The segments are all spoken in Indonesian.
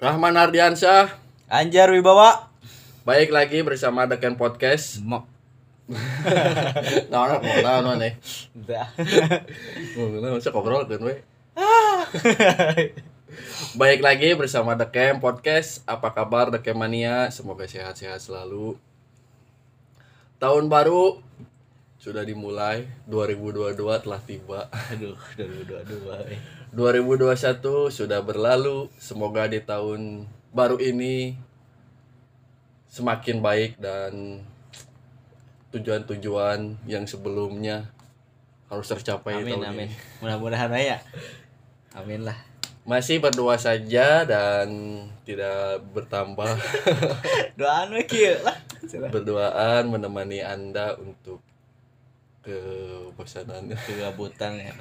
Rahman Ardiansyah, Anjar Wibawa. baik lagi bersama Deken Podcast. Mo. Nah, nah, nah, nah, nih. Udah. Nah, masa kobrol kan, we. Baik lagi bersama Deken Podcast. Apa kabar Deken Mania? Semoga sehat-sehat selalu. Tahun baru sudah dimulai, 2022 telah tiba. Aduh, 2022. Eh. 2021 sudah berlalu. Semoga di tahun baru ini semakin baik dan tujuan-tujuan yang sebelumnya harus tercapai Amin, tahun amin. ini. Mudah-mudahan ya. Amin lah. Masih berdoa saja dan tidak bertambah Doaan we lah. berdoaan menemani Anda untuk kebosanan. Kegabutan ya.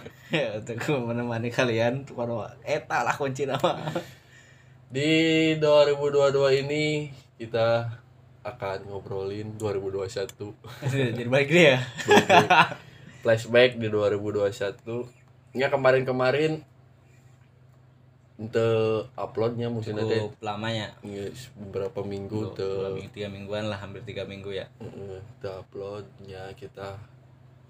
Untuk menemani kalian pada eta lah kunci nama. Di 2022 ini kita akan ngobrolin 2021. Jadi balik dia ya. flashback di 2021 ya kemarin-kemarin untuk uploadnya mungkin ada lamanya. yes, beberapa minggu tuh minggu, tiga mingguan lah, hampir tiga minggu ya. untuk uploadnya kita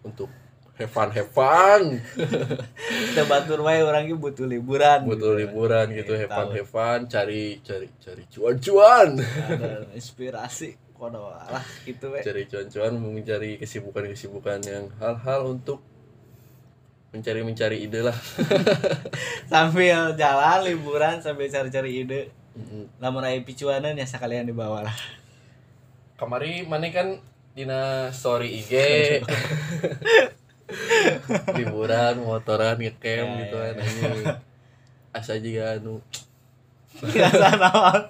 untuk have fun have fun Kita batur wae orang ki butuh liburan. butuh liburan gitu Iya, have fun have fun cari cari cari cuan-cuan Ada inspirasi kodo lah gitu we. cari cuan-cuan mencari kesibukan-kesibukan yang hal-hal untuk mencari mencari ide lah Sambil jalan liburan sambil cari-cari ide. Lamun aya picuanan ya sekalian dibawa lah. Kamari mana kan dina story IG liburan motoran ngecamp Ya, gitu ya, kan anjing. asa juga anu naon.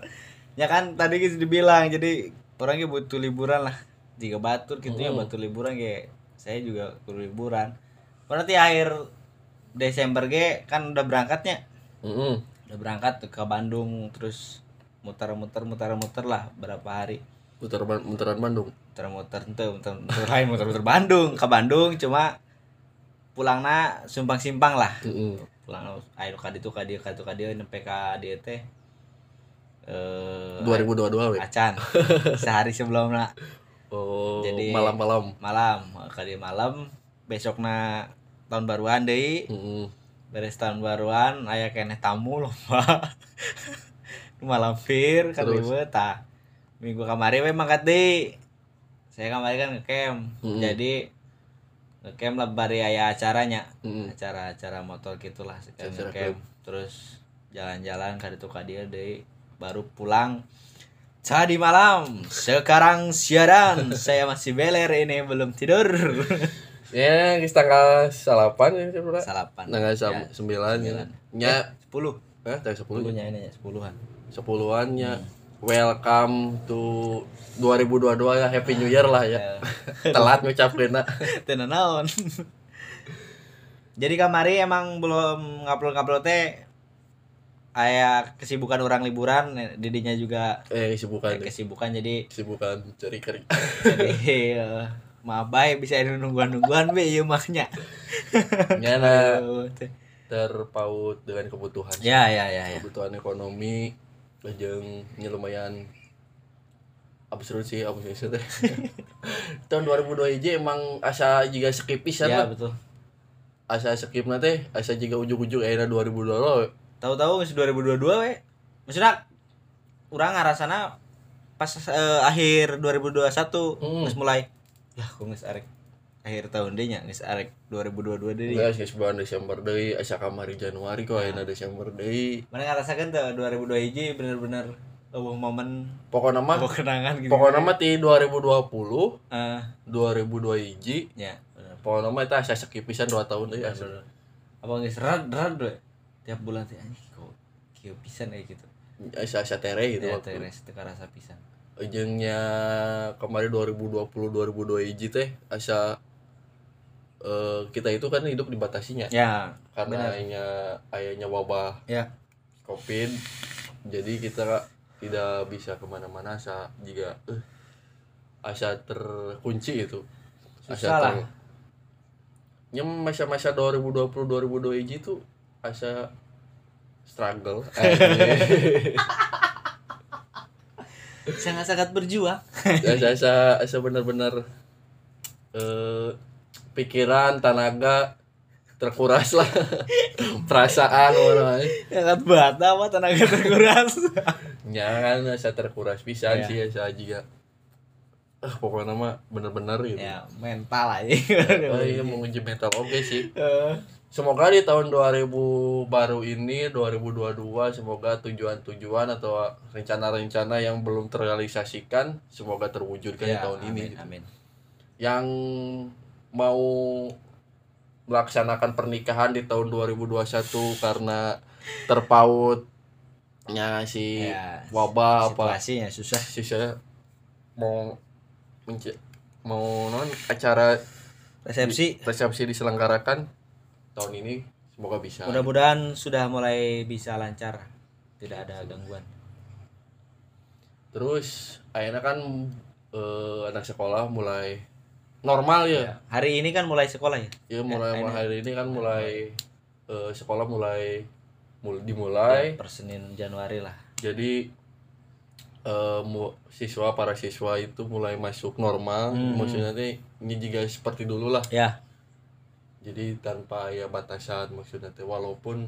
Ya kan tadi kita dibilang jadi orangnya butuh liburan lah. Jika batur gitu ya batur liburan kayak saya juga kudu liburan. Berarti akhir Desember ge kan udah berangkatnya. Udah berangkat ke Bandung terus muter-muter muter-muter lah berapa hari. muter muteran Bandung muter-muter ente muter-muter. Lain muter-muter Bandung ke Bandung cuma pulangna sumpang simpang lah. Heeh. pulang ayo ka ditu ka dieu ka ditu ka dieu nempe ka dieu teh eh 2022 we acan sehari sebelumnya. Oh Jadi- malam-malam. malam ka dieu malam. Besokna tahun baruan deui Heeh. beres tahun baruan aya keneh tamu lomba. Malam fir kan ribet tah. Minggu kemarin we mangkat deui saya kemarin kan ngecamp Mm-mm. jadi ngecamp lah bari aya acaranya Heeh. acara-acara motor gitulah ngecamp terus jalan-jalan ka ditu ka dieu deui baru pulang Tadi malam, sekarang siaran, saya masih beler ini belum tidur. ya geus tanggal 8 ya sebenarnya Salapan. tanggal Ya, 9 ya sembilan. nya Sepuluh. eh tanggal 10 Sepuluhnya ini ya, sepuluhan. sepuluhan nya welcome to 2022 ya happy new year lah ya telat ngucapkeun Tenan naon. Jadi kamari emang belum ngupload-ngupload teh aya kesibukan orang liburan didinya juga eh kesibukan aya kesibukan jadi kesibukan cari kering jadi eh, maaf bae bisa ada nungguan-nungguan be ieu mahnya. nyana Aduh, teh. terpaut dengan kebutuhan Ya ya ya ya. kebutuhan ekonomi lejeng nya lumayan absurd sih absurd teh tahun 2002 hiji emang asa juga skip pisan Ya lah betul. asa skip teh asa juga ujung-ujung ayeuna 2022 Tahu-tahu geus 2022 we. Maksudnya urang ngarasana pas eh, akhir 2021 Hmm. mulai lah kok geus arek akhir tahun deui nya geus arek 2022 deui. Enggak, geus bulan Desember deui asa kamari Januari kok ayeuna Desember deui Mana ngerasakan tuh 2002 hiji bener-bener eueuh momen pokoknya mah kenangan gitu. pokoknya mah ti 2020 Eh, 2002 hiji ya bener. pokoknya mah eta asa skip pisan 2 tahun Bener, asa. Apa geus rad rad we. Tiap bulan teh anjing kok kieu pisan kayak gitu. asa asa tere gitu Ya waktu. teres teu karasa pisan. ujungnya kemarin 2020 2002 hiji teh asa eh, kita itu kan hidup dibatasinya Ya, karena benar. ayahnya ayahnya wabah ya. covid jadi kita tidak bisa ke mana-mana asa jika eh, asa terkunci itu Susah lah. nya masa-masa 2020 2021 itu asa struggle Eh, sangat-sangat berjuang saya saya- saya benar-benar eh, pikiran tenaga terkuras lah. Perasaan orang sangat bata apa tenaga terkuras? Jangan saya terkuras bisa Iya. sih ya saya juga ah pokoknya mah bener-bener gitu. Ya mental aja oh iya menguji mental oke sih. Eh, semoga di tahun 2000 baru ini 2022 semoga tujuan-tujuan atau rencana-rencana yang belum terrealisasikan semoga terwujudkan di ya, tahun ini amin, amin. yang mau melaksanakan pernikahan di tahun 2021 karena terpautnya si Ya, wabah apa. situasinya susah. Sih saya mau mau non acara resepsi. resepsi diselenggarakan tahun ini semoga bisa. Mudah-mudahan sudah mulai bisa lancar tidak ada gangguan. Terus akhirnya kan eh, anak sekolah mulai normal ya. Ya, hari ini kan mulai sekolah ya ya mulai ini- mulai hari ini kan mulai eh, sekolah mulai mul- dimulai. Per Senin Januari lah. Jadi eh, mu- siswa para siswa itu mulai masuk normal. Hmm. maksudnya teh ini juga seperti dulu lah. Ya. Jadi tanpa ya batasan maksudnya teh walaupun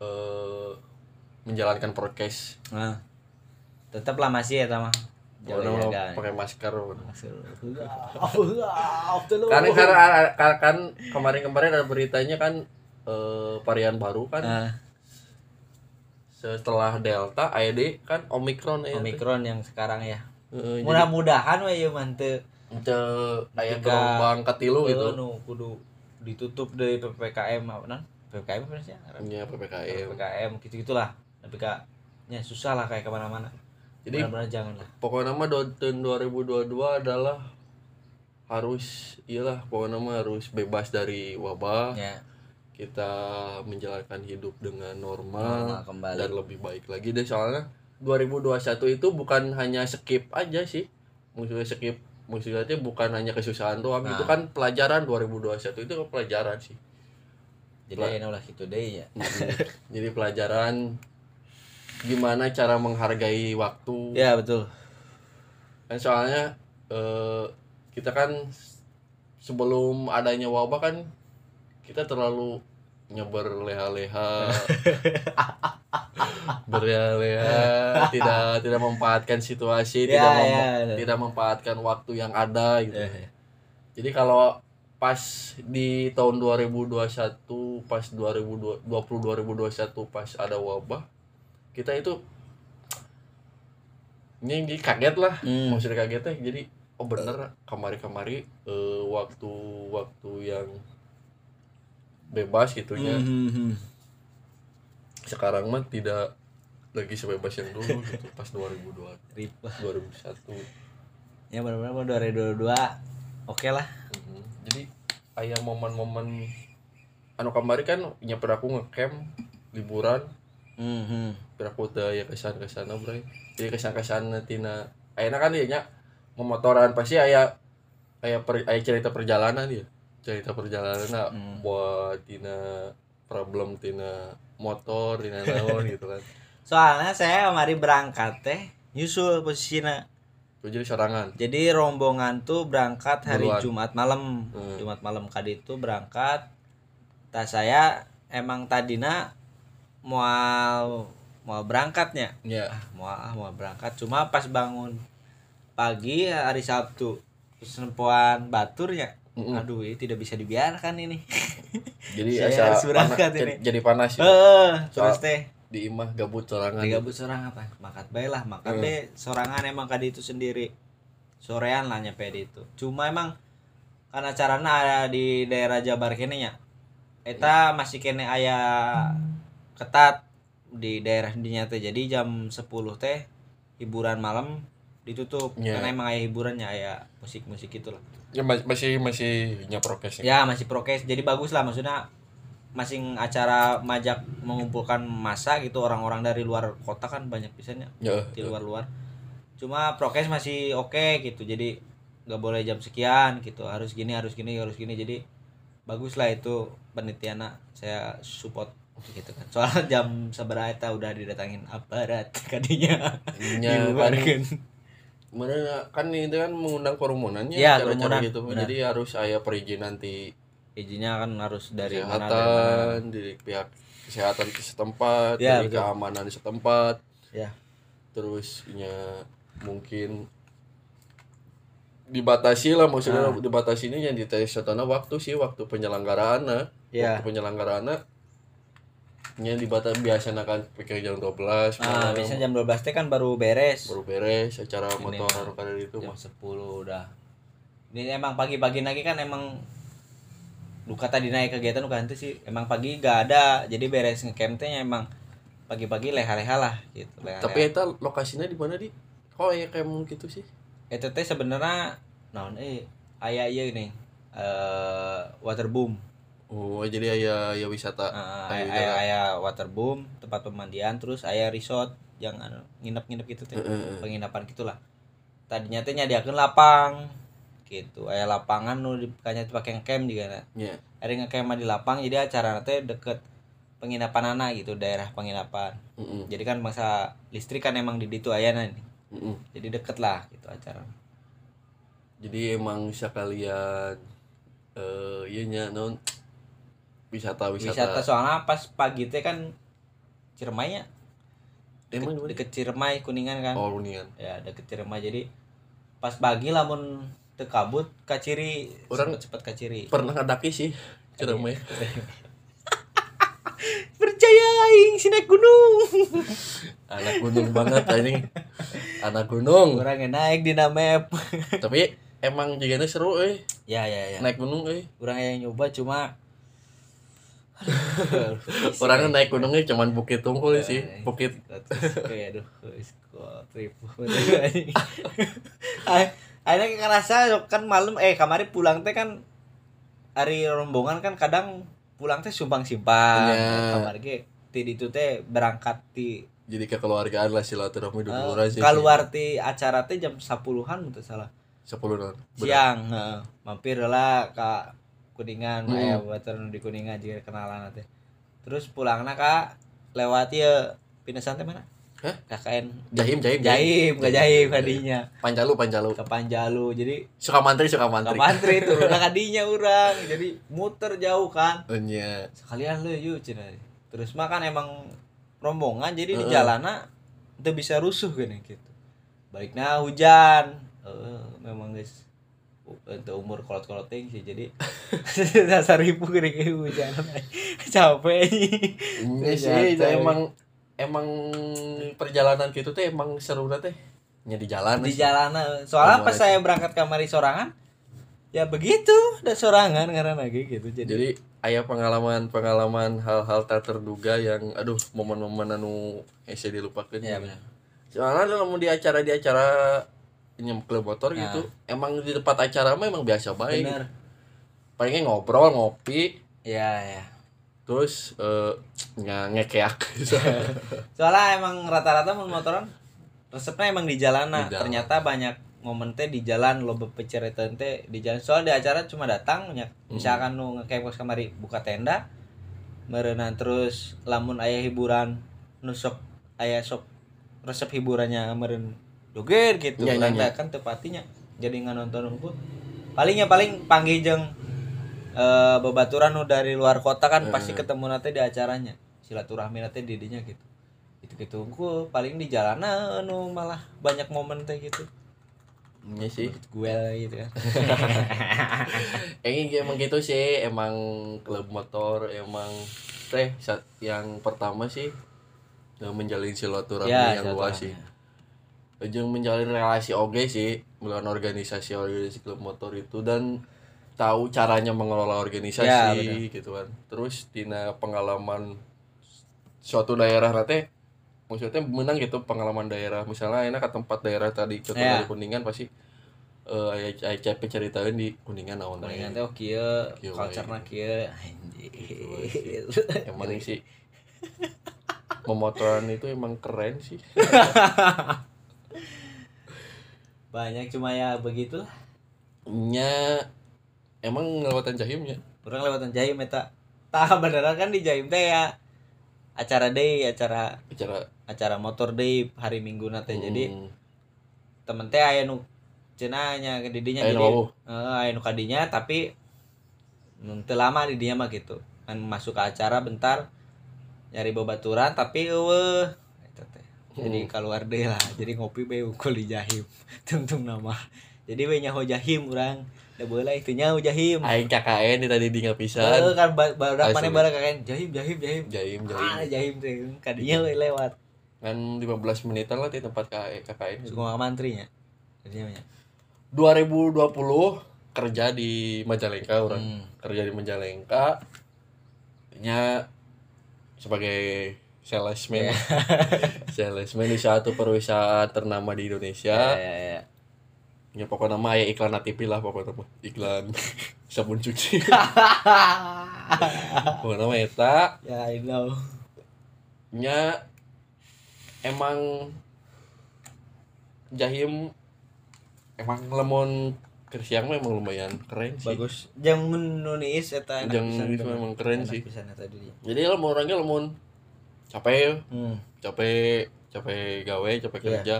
eh, menjalankan prokes. Nah tetaplah masih ya tama Orang jaga pakai masker. Karena karena kan kemarin-kemarin ada beritanya kan eh, varian baru kan. Nah, setelah delta AED kan omikron ya. Omikron yang sekarang ya. Jadi mudah-mudahan we ya mante. Aya Ketika- gelombang ketilu gitu. nu kudu ditutup dari ppkm apa nan? Ppkm apa sih? Nya ppkm ppkm gitu gitulah tapi kak ya susah lah kayak ke mana-mana jadi benar-benar pokoknya mah do- tahun 2022 adalah harus iyalah pokoknya mah harus bebas dari wabah. Ya. Kita menjalankan hidup dengan normal, normal kembali. dan lebih baik lagi deh. Soalnya 2021 itu bukan hanya skip aja sih. Maksudnya skip maksudnya itu bukan hanya kesusahan doang. Nah. itu kan pelajaran 2021 itu kan pelajaran sih. Jadi enak lah gitu deh ya. Jadi pelajaran gimana cara menghargai waktu ya betul kan soalnya eh, kita kan sebelum adanya wabah kan kita terlalu nyebar leha-leha berleha-leha tidak tidak memanfaatkan situasi Ya, tidak mem- ya. tidak memanfaatkan waktu yang ada gitu Ya, ya. jadi kalau pas di tahun 2021 pas 2020 2021 pas ada wabah kita itu ini ini kaget lah Hmm. maksudnya kagetnya jadi oh bener kemari-kemari eh, waktu waktu yang bebas gitunya Hmm, hmm, hmm. sekarang mah tidak lagi sebebas yang dulu gitu pas 2002 Rip lah. 2001 ya benar-benar 2022 oke lah Mhm. jadi ayah momen-momen anu kemarin kan nyamper aku ngecamp liburan Hmm, hmm. ya kesan ke sana bro. Jadi kesan ke sana tina. Ayana kan dia nya? Memotoran pasti ayah ayah per, aya cerita perjalanan dia. Cerita perjalanan Hmm. buat tina problem tina motor tina naon gitu kan. Soalnya saya kemarin berangkat teh nyusul posisinya Gua jadi sorangan? Jadi rombongan tuh berangkat hari Duluan. Jumat malam. Hmm. Jumat malam kadi itu berangkat. Tas saya emang tadina mau mau berangkatnya. Ya. Ah mau ah mau berangkat. Cuma pas bangun pagi hari Sabtu terus nempuan baturnya Mm-mm. aduh ini tidak bisa dibiarkan ini. Jadi Saya harus berangkat jadi, ini. jadi panas ya. eh terus teh. di imah gabut sorangan. Digabut sorangan apa? Makat bae lah makan Hmm. be sorangan emang kadi itu sendiri. Sorean lah nyampe di itu. Cuma emang karena carana ada di daerah Jabar kene nya eta masih kene aya ketat di daerah dinya teh. Jadi jam 10 teh hiburan malam ditutup. Ya. karena emang aya hiburannya aya musik-musik itu lah ya mas- masih masih nyaprokes ya? Masih prokes. Jadi bagus lah maksudnya masing acara majak mengumpulkan masa gitu orang-orang dari luar kota kan banyak pisannya ya di luar-luar. Cuma prokes masih oke gitu jadi nggak boleh jam sekian gitu. Harus gini harus gini harus gini. Jadi bagus lah itu penelitiannya. Saya support gitu kan. Soalnya jam seberapa udah didatangin aparat kadinya nya kan. dibubarkan mana kan itu kan mengundang kerumunannya Iya, acara-acara kerumunan, gitu benar. jadi harus saya perizinan nanti izinnya kan harus dari mana dari mana. kesehatan dari pihak kesehatan di setempat Ya, dari betul. keamanan di setempat. Ya terus nya mungkin dibatasi lah maksudnya Ah. dibatasi ini yang dites setana waktu sih waktu penyelenggaraan ya waktu penyelenggaraan nya dibatasi biasa kan pakai jam 12 nah malam, biasanya jam 12 teh kan baru beres. Baru beres acara Ini motor kada itu jam mah 10 udah. Ini emang pagi-pagi lagi kan emang lu kata dinaik kegiatan bukan itu sih. Emang pagi gak ada jadi beres ngecamp teh emang pagi-pagi leha-leha lah gitu leha-leha. tapi eta lokasinya di mana di? Kok ya kayak mungkin gitu sih? Itu teh sebenarnya naon eh aya ieu nih eh waterboom oh jadi aya ya wisata. Uh, Aya aya wisata. aya waterboom tempat pemandian terus aya resort yang anu, nginep-nginep gitu teh. Heeh. penginapan gitulah. Tadinya teh nyadiakeun lapang gitu. Aya lapangan nu teh pakai ngecamp juga na. ya. Ada ngecamp mah di lapang jadi acara teh deket penginapan anak gitu daerah penginapan. Heeh. jadi kan masa listrik kan emang di ditu aya nih jadi deket lah gitu acara. Jadi emang sekalian eh iya nya non wisata wisata, wisata soalnya pas pagi teh kan Ciremainya emang mana? deket Ciremai kuningan kan. Oh Unian ya deket Ciremai. Jadi pas pagi lamun teu kabut kaciri Orang- cepet kaciri. pernah ngadaki sih ceramah percaya aing si naik gunung. Anak gunung banget ini anak gunung. Orang yang naik di map tapi emang juga seru eh ya ya ya. Naik gunung eh orang yang nyoba cuma orangnya naik gunungnya cuman bukit tungkul sih Eh, bukit kayak aduh kok trip. Akhirnya ngerasa kan malam eh kemarin pulang teh kan hari rombongan kan kadang pulang teh sumbang simpang Iya. kamar ge ti ditu teh berangkat ti. Jadi kekeluargaan lah silaturahmi dulu orang sih. keluar ti acara teh jam 10-an muntah salah. Sepuluh non siang heeh. mampir lah ke kuningan Hmm. aya batur di kuningan juga kenalan teh terus pulangna ka lewat ya pinasan teh mana Hah? KKN jahim jahim Jaim, nggak Jaim kadinya panjalu panjalu ke Panjalu. Jadi suka mantri suka mantri Mantri turun kadinya orang. Jadi muter jauh kan. Oh, iya. Sekalian lu yuk cina. Terus mah kan emang rombongan jadi di Heeh. jalana itu bisa rusuh kan gitu. Baiknya hujan. Eh, memang guys untuk umur kolot-kolot sih jadi dasar ibu gede kayak hujan capek Iya sih, Ternyata, itu emang emang perjalanan gitu teh emang seru teh. Nya di jalan. di sih. jalanan soalnya pas saya berangkat kamari sorangan ya begitu udah sorangan karena lagi gitu jadi, Jadi aya pengalaman-pengalaman hal-hal tak terduga yang aduh momen-momen anu ese dilupakeun. ya benar Soalnya kalau di acara di acara klub motor Nah. gitu, emang di tempat acara mah emang biasa baik. benar Palingnya ngobrol, ngopi, ya ya terus eh nya ngekeak. soalnya emang rata-rata mun motoran resepnya emang di jalanan. Jalan. ternyata banyak momen teh di jalan lo bepecerita teh di jalan. Soal di acara cuma datang nya misalkan nu ngecamp ke kamari buka tenda merenang terus lamun ayah hiburan nusok ayah sok resep hiburannya meren joget gitu nya, Urang nya. teh kan tepatinya. Jadi nggak nonton unggul palingnya paling panggil jeng eh babaturan nu dari luar kota kan pasti ketemu nanti di acaranya. Silaturahmi nanti didinya gitu. Itu gitu unggul paling di jalanan anu malah banyak momen teh gitu. Iya sih. gue gitu kan Ini emang gitu sih, emang klub motor emang teh yang pertama sih menjalin silaturahmi ya yang luas sih. Ujung menjalin relasi oge sih melawan organisasi organisasi klub motor itu dan tahu caranya mengelola Ya, organisasi benar. gitu kan. Terus tina pengalaman suatu daerah nanti maksudnya menang gitu pengalaman daerah misalnya enak ke tempat daerah tadi contoh Ya. dari kuningan pasti eh aya aya capek ceritain di kuningan naon. Palingan teh oh kieu Kieu culture-na kieu anjir. emang sih memotoran itu emang keren sih Banyak cuma ya begitulah. nya emang ngelewatan jahimnya Orang lewatan Jaim eta. Tah beneran kan di Jaim teh ya. acara day acara Bicara acara motor day hari minggu nanti jadi Hmm. temen teh aya nu cenanya ke didinya Aya nu jadi wawuh. eh, aya nu kadinya tapi teu lama di dinya mah gitu kan masuk ke acara bentar nyari babaturan tapi teh jadi keluar deh lah jadi ngopi be ukul di jahim tungtung nama jadi we nyaho jahim urang da boleh itu nyaho jahim Aing KKN di tadi di Eh, pisan. kan ba- barudak Asli. mana barang kakek jahim jahim jahim Jaim ah jaim. jahim teh kadinya we lewat Kan 15 menitan lah di tempat KKN. KKN. suka mantrinya jadinya nya 2020 kerja di Majalengka orang. Hmm. Kerja di Majalengka. Nya sebagai salesman. salesman di satu perusahaan ternama di Indonesia. ya ya Ya pokoknya mah aya iklan TV lah pokoknya mah. Iklan sabun cuci. pokoknya mah eta ya I know nya emang Jahim emang lemon kersiang mah emang lumayan keren sih. bagus yang nunis eta itu bener. memang keren Enak sih. pisan eta. Jadi lemon orangnya lemon capek, hmm. capek, capek gawe, capek Iya. kerja.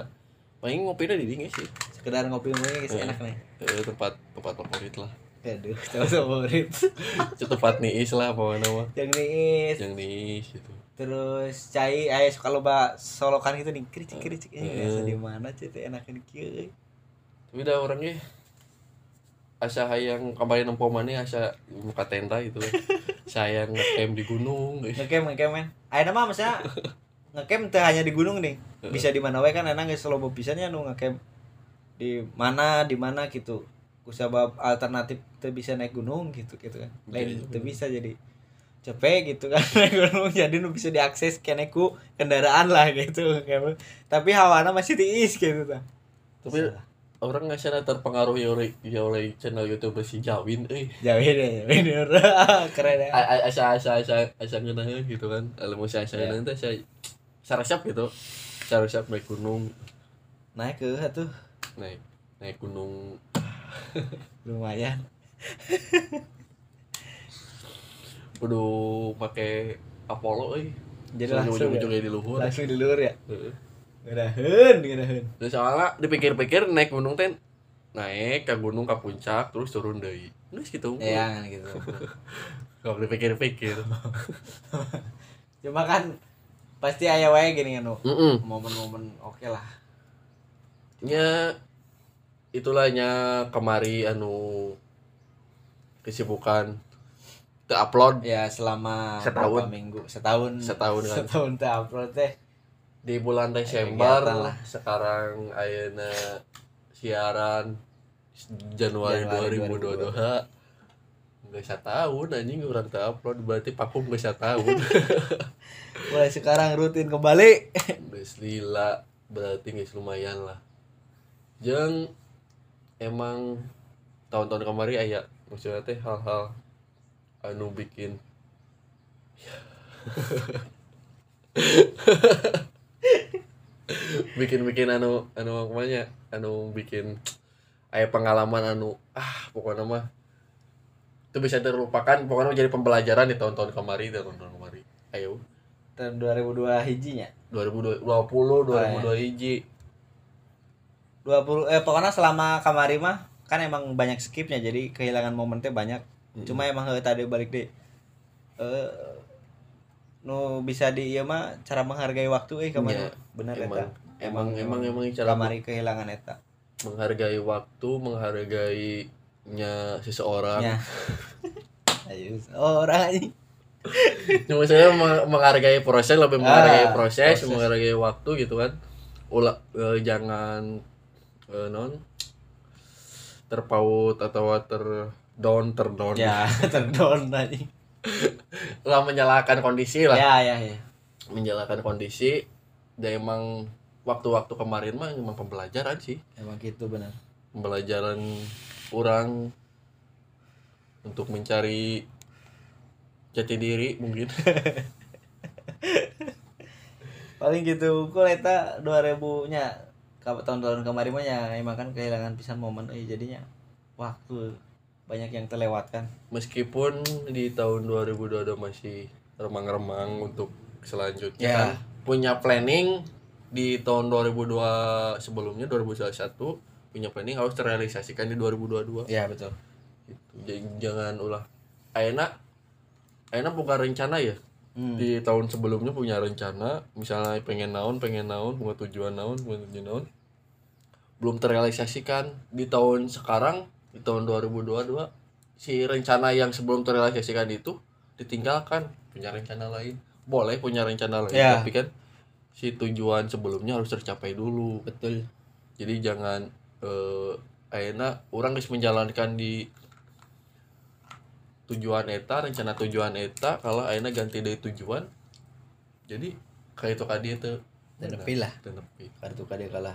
Paling ngopinya di dingin sih. sekedar ngopi ngopi guys Hmm. enak nih Eh, tempat tempat favorit lah. aduh tahu favorit Itu tempat niis lah pokoknya mah. yang niis Yang niis gitu. terus cai ayo suka loba solokan gitu nih kericik kericik eh biasa di mana cete enakan kieu Tapi udah orangnya asa hayang kembali nempomannya asa muka tenda gitu sayang ngecamp di gunung guys. ngecamp ngecamp men. Ayo nama maksudnya ngecamp teh hanya di gunung nih. Bisa di mana wae kan enak geus loba pisannya nu ngecamp. Di mana di mana gitu. Kusabab alternatif teu bisa naik gunung gitu gitu kan. Lain teu bisa jadi cepet gitu kan naik gunung. Jadi nu bisa diakses kene ku kendaraan lah gitu Kayak- tapi hawana masih tiis gitu ta Tapi orang nggak sana terpengaruh ya oleh ya oleh channel YouTube si Jawin eh. Jauhin ya jauhin ya keren ya. Asa asa asa asa ngeunaheun gitu kan. Ilmu saya asa ngeunaheun teh saya sarasap gitu. Sarasap naik gunung. Naik ke tuh. Naik naik gunung. Lumayan. Kudu make Apollo euy jadi langsung ya? ujung-ujungnya di luhur. Langsung di luar ya? Heeh. Ngerahen ngerahen Terus soalnya dipikir-pikir naik gunung teh naik ke gunung ke puncak terus turun deui. Terus gitu. ya kan gitu Kalau dipikir-pikir. cuma kan pasti aya wae gini kan Heeh. momen-momen oke lah Nya itulahnya kemari anu kesibukan te upload ya selama Setahun. berapa minggu setahun Setahun kan. setahun teh upload teh di bulan Desember lah. sekarang ayeuna siaran Januari, Januari 2022 nggak satu tahun anjing orang tak upload berarti pakum nggak satu tahun mulai sekarang rutin kembali. Geus lila berarti geus lumayan lah. Jeung emang tahun-tahun kemarin aya maksudnya teh hal-hal anu bikin bikin-bikin anu anu ke mana anu bikin aya pengalaman anu ah pokoknya mah itu bisa terlupakan pokoknya jadi pembelajaran di tahun-tahun kemarin tahun-tahun kemarin ayo. Tahun 2002 hijinya? 2020 iya. 2002 hiji. 20 eh pokoknya selama kamari mah kan emang banyak skipnya jadi kehilangan momennya banyak. Cuma emang tadi balik deh eh nu bisa di ieu mah cara menghargai waktu eh kamari Iya, bener emang eta emang emang emang cara kamari kehilangan eta. menghargai waktu menghargainya seseorang. Ya ayo orang aja. Cuma saya meng- menghargai proses lebih menghargai Ah, proses, proses. menghargai waktu gitu kan. Ulah eh, jangan eh, non terpaut atau ter down terdown. Ya terdown aja lah menyalahkan kondisi lah. Ya ya ya. Menyalahkan kondisi dan emang waktu-waktu kemarin mah emang pembelajaran sih. Emang gitu benar. Pembelajaran orang untuk mencari jati diri mungkin. Paling gitu kok eta 2000 nya tahun-tahun kemarin mah ya emang kan kehilangan pisan momen eh jadinya waktu banyak yang terlewatkan. Meskipun di tahun 2022 masih remang-remang untuk selanjutnya Ya. kan punya planning di tahun 2002 sebelumnya 2021 punya planning harus terrealisasikan di 2022 ya betul. Gitu. Jadi jangan ulah. Aina Aina bukan rencana ya. Hmm. di tahun sebelumnya punya rencana misalnya pengen naon pengen naon punya tujuan naon punya tujuan naon. Belum terrealisasikan. Di tahun sekarang di tahun 2022 si rencana yang sebelum terrealisasikan itu ditinggalkan. Punya rencana lain. Boleh punya rencana lain Ya. tapi kan si tujuan sebelumnya harus tercapai dulu. Betul. Jadi jangan eh ayeuna orang harus menjalankan di tujuan eta rencana tujuan eta kalau ayeuna ganti dari tujuan jadi kayak itu kadi itu. Tenepi lah. tenepi. Kartu kade kalah.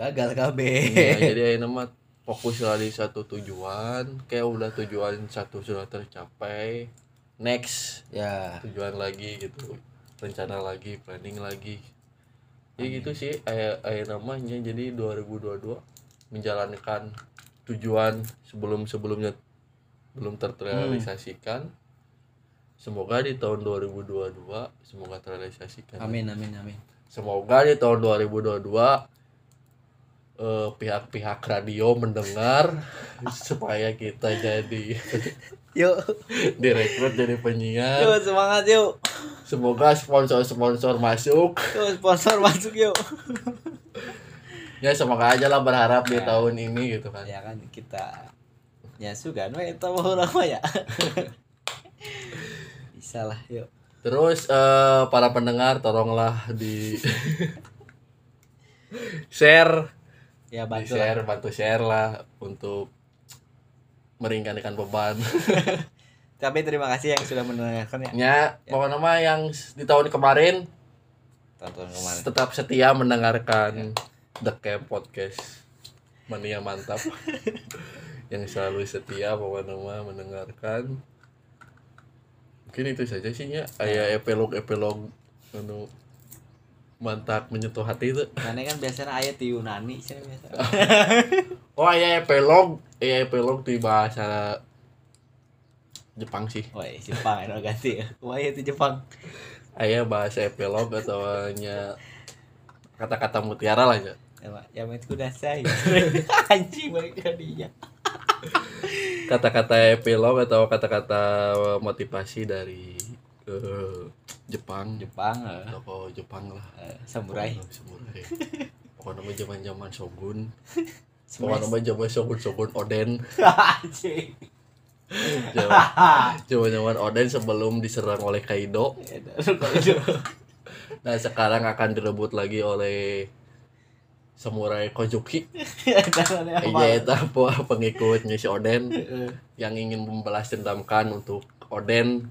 Gagal KB. Nah, jadi ayeuna mah fokus lah di satu tujuan kayak udah tujuan satu sudah tercapai next. Ya. Tujuan lagi gitu rencana lagi planning lagi. Ya gitu sih ayah ayah namanya. Jadi 2022 menjalankan tujuan sebelum sebelumnya belum terrealisasikan. Semoga di tahun 2022 semoga terrealisasikan. Amin amin amin. Semoga di tahun 2022 eh, pihak-pihak radio mendengar supaya kita jadi yuk. direkrut jadi penyiar. Yuk semangat yuk. Semoga sponsor-sponsor masuk. yuk sponsor masuk yuk. Ya semoga aja lah berharap di tahun ini gitu kan. ya kan kita ya suka no itu mau lama ya. Bisa lah yuk. Terus eh, para pendengar tolonglah di share, ya di bantu lah. share, bantu share lah untuk meringankan beban. tapi terima kasih yang sudah mendengarkan ya ya, pokoknya mah yang di tahun kemarin tonton kemarin tetap setia mendengarkan The Camp Podcast. Mania mantap. yang selalu setia pokoknya mah mendengarkan. Mungkin itu saja sih ya. Kayak epilog-epilog anu mantap menyentuh hati itu. karena kan biasanya ayat di Yunani sih biasa Oh, aya epilog, aya epilog di bahasa Jepang sih. Woi, Jepang itu ganti ya. Wah, itu Jepang. Aya bahasa epilog atau nya kata-kata mutiara lah ya. Ya, itu udah saya. Anjing ke dia. kata-kata epilog atau kata-kata motivasi dari eh, Jepang. Jepang, eh, tokoh Jepang lah. Eh, samurai. Oh, samurai. Pokoknya mah zaman zaman shogun. Pokoknya mah zaman shogun shogun Oden. Zaman zaman Oden sebelum diserang oleh Kaido. Ya, nah sekarang akan direbut lagi oleh samurai Kozuki. Ya, iya itu apa pengikutnya si Oden yang ingin membalas dendamkan untuk Oden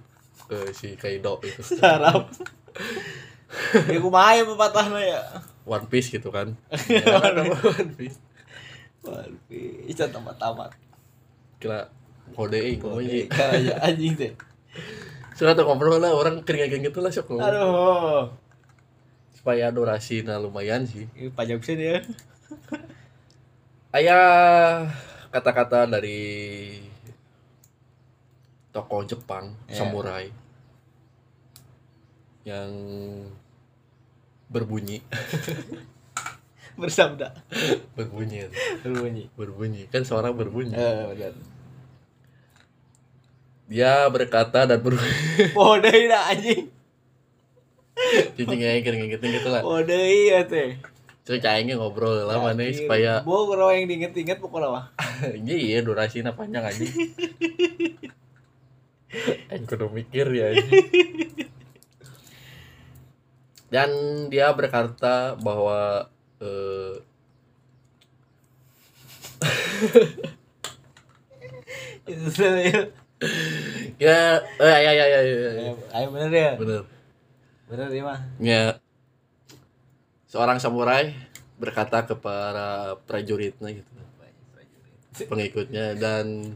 ke si Kaido itu Sarap. Ya kumaha ya pepatahna ya. One Piece gitu kan One Piece Waduh, itu tamat-tamat. kira kode eh Kode, ngomongnya kayak anjing teh. sudah tuh ngobrol lah orang kering gitu lah sok. Aduh. supaya durasinya lumayan sih Ini pajak sih ya. ayah kata-kata dari tokoh Jepang Ya. samurai yang berbunyi Bersabda. berbunyi Berbunyi. berbunyi kan seorang berbunyi benar. dia berkata dan berbunyi Bodoh dah anjing. cicing aja kering gitu gitu lah Bodoh iya teh. Terus cahingnya ngobrol lah mana Anjing. supaya Bo kalau yang diinget-inget pokoknya mah. iya iya durasinya panjang aja Aing kudu mikir ya dan dia berkata bahwa Itu saya. ya ya ya ya ya, ya. Ayo, ayo bener ya. bener Bener ya mah. ya seorang samurai berkata kepada prajuritnya gitu pengikutnya dan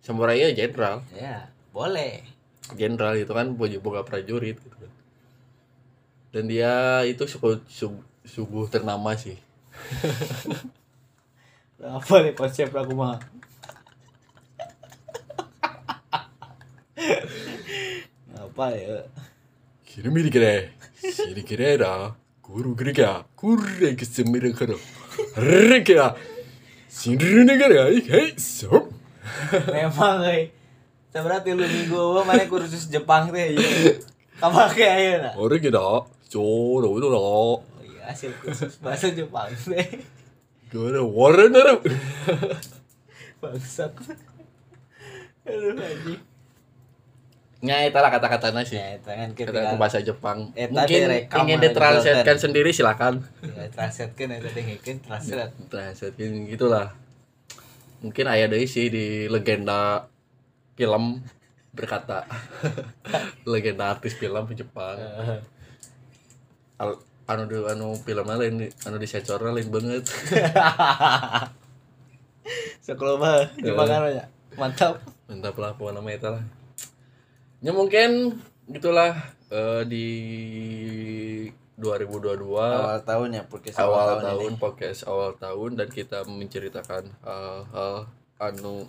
samurai ya jenderal Ya, boleh. jenderal itu kan punya boga prajurit gitu kan. dan dia itu suku su- sungguh ternama sih Apa nih konsep aku mah? Apa ya? Kirimi kire. Sini kire da. Guru kire ka. Kurre ke semira karo. Reke Sini negara. Hei, so. memang euy berarti lu minggu eueuh mana kursus Jepang teh ieu kamake ayeuna Ore kira. Coro itu lah. oh iya hasil kursus bahasa Jepang teh warna nara. bangsat aduh anjing Nya eta lah kata-katanya sih. ya itu kan Kata kita bahasa Jepang. Eta Mungkin direkam ingin ditranslatekan sendiri silakan. ya translatekeun eta dengekeun translate Translatekan gitulah. Mungkin aya deui sih di legenda film berkata legenda artis film Jepang. Al, anu di anu filmnya lain anu disecorna lain banget. sekolah Jepang kan ya mantap Mantap lah pokoknya nama eta lah. Ya mungkin gitulah eh, di 2022 awal tahun ya podcast awal ini. tahun podcast awal tahun dan kita menceritakan hal-hal anu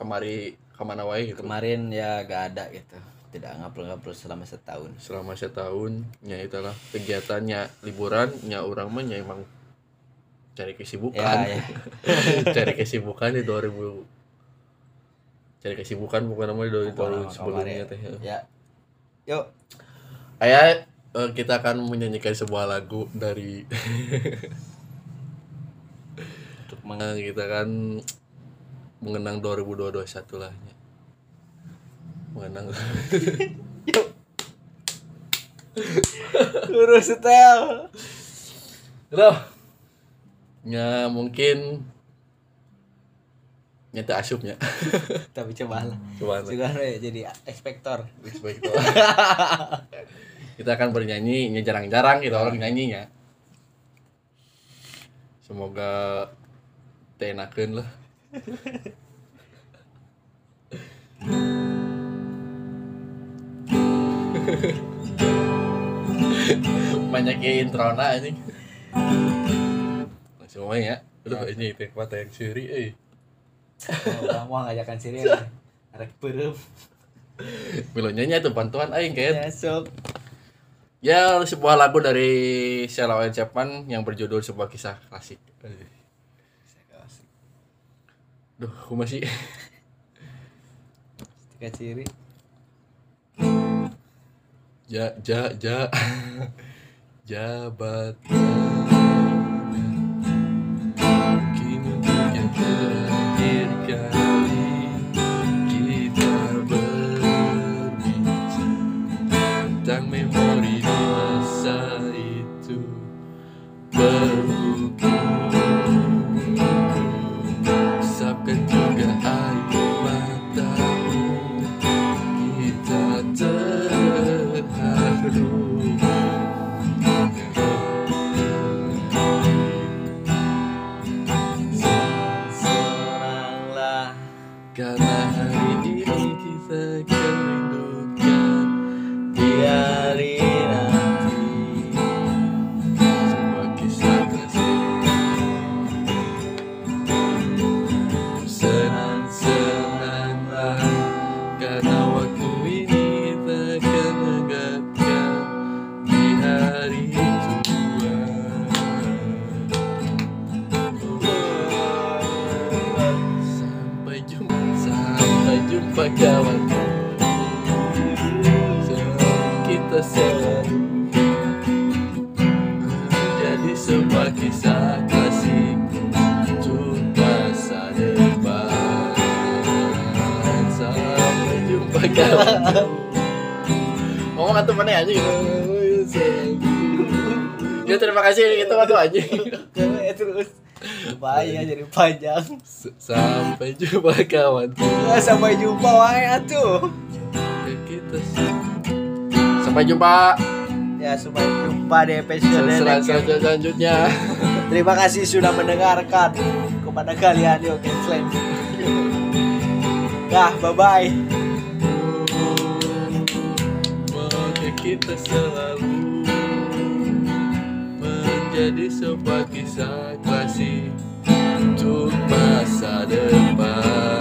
kemari ke mana wae gitu? Kemarin ya gak ada gitu. Tidak ngapel-ngapel selama setahun. Selama setahun ya itulah kegiatannya liburan nya orang mah nya emang cari kesibukan. Ya, ya. cari kesibukan di 2000 cari kesibukan bukan namanya dari tahun sebelumnya teh ya. Yuk. Ayah eh, kita akan menyanyikan sebuah lagu dari untuk Nah, kita kan mengenang 2021 lah ya. mengenang. Urus setel. Loh. Ya mungkin nyata asupnya tapi coba lah. Coba juga ya jadi ekspektor. Tuh. kita akan bernyanyi nya jarang-jarang gitu orang nyanyinya. Semoga tenakeun lah banyak intro na ini. Langsung main ya. Udah ini teh mata yang seri eh. Oh, mau ngajakan sini arek perem. Milonya itu bantuan aing kayak ya sok. Ya, sebuah lagu dari Sheila Chapman yang berjudul sebuah kisah klasik. Duh, aku masih tiga ciri. Ja ja ja. Jabat kini untuk aja Eh, terus. Bahaya jadi panjang? Sampai jumpa kawan. Ya, sampai jumpa wae atuh. Kita sampai jumpa. Ya sampai jumpa di episode Sel- selanjutnya. Terima kasih sudah mendengarkan. Kepada kalian yuk Slam. Dah, bye bye. Kita selalu menjadi sebuah kisah klasik untuk masa depan.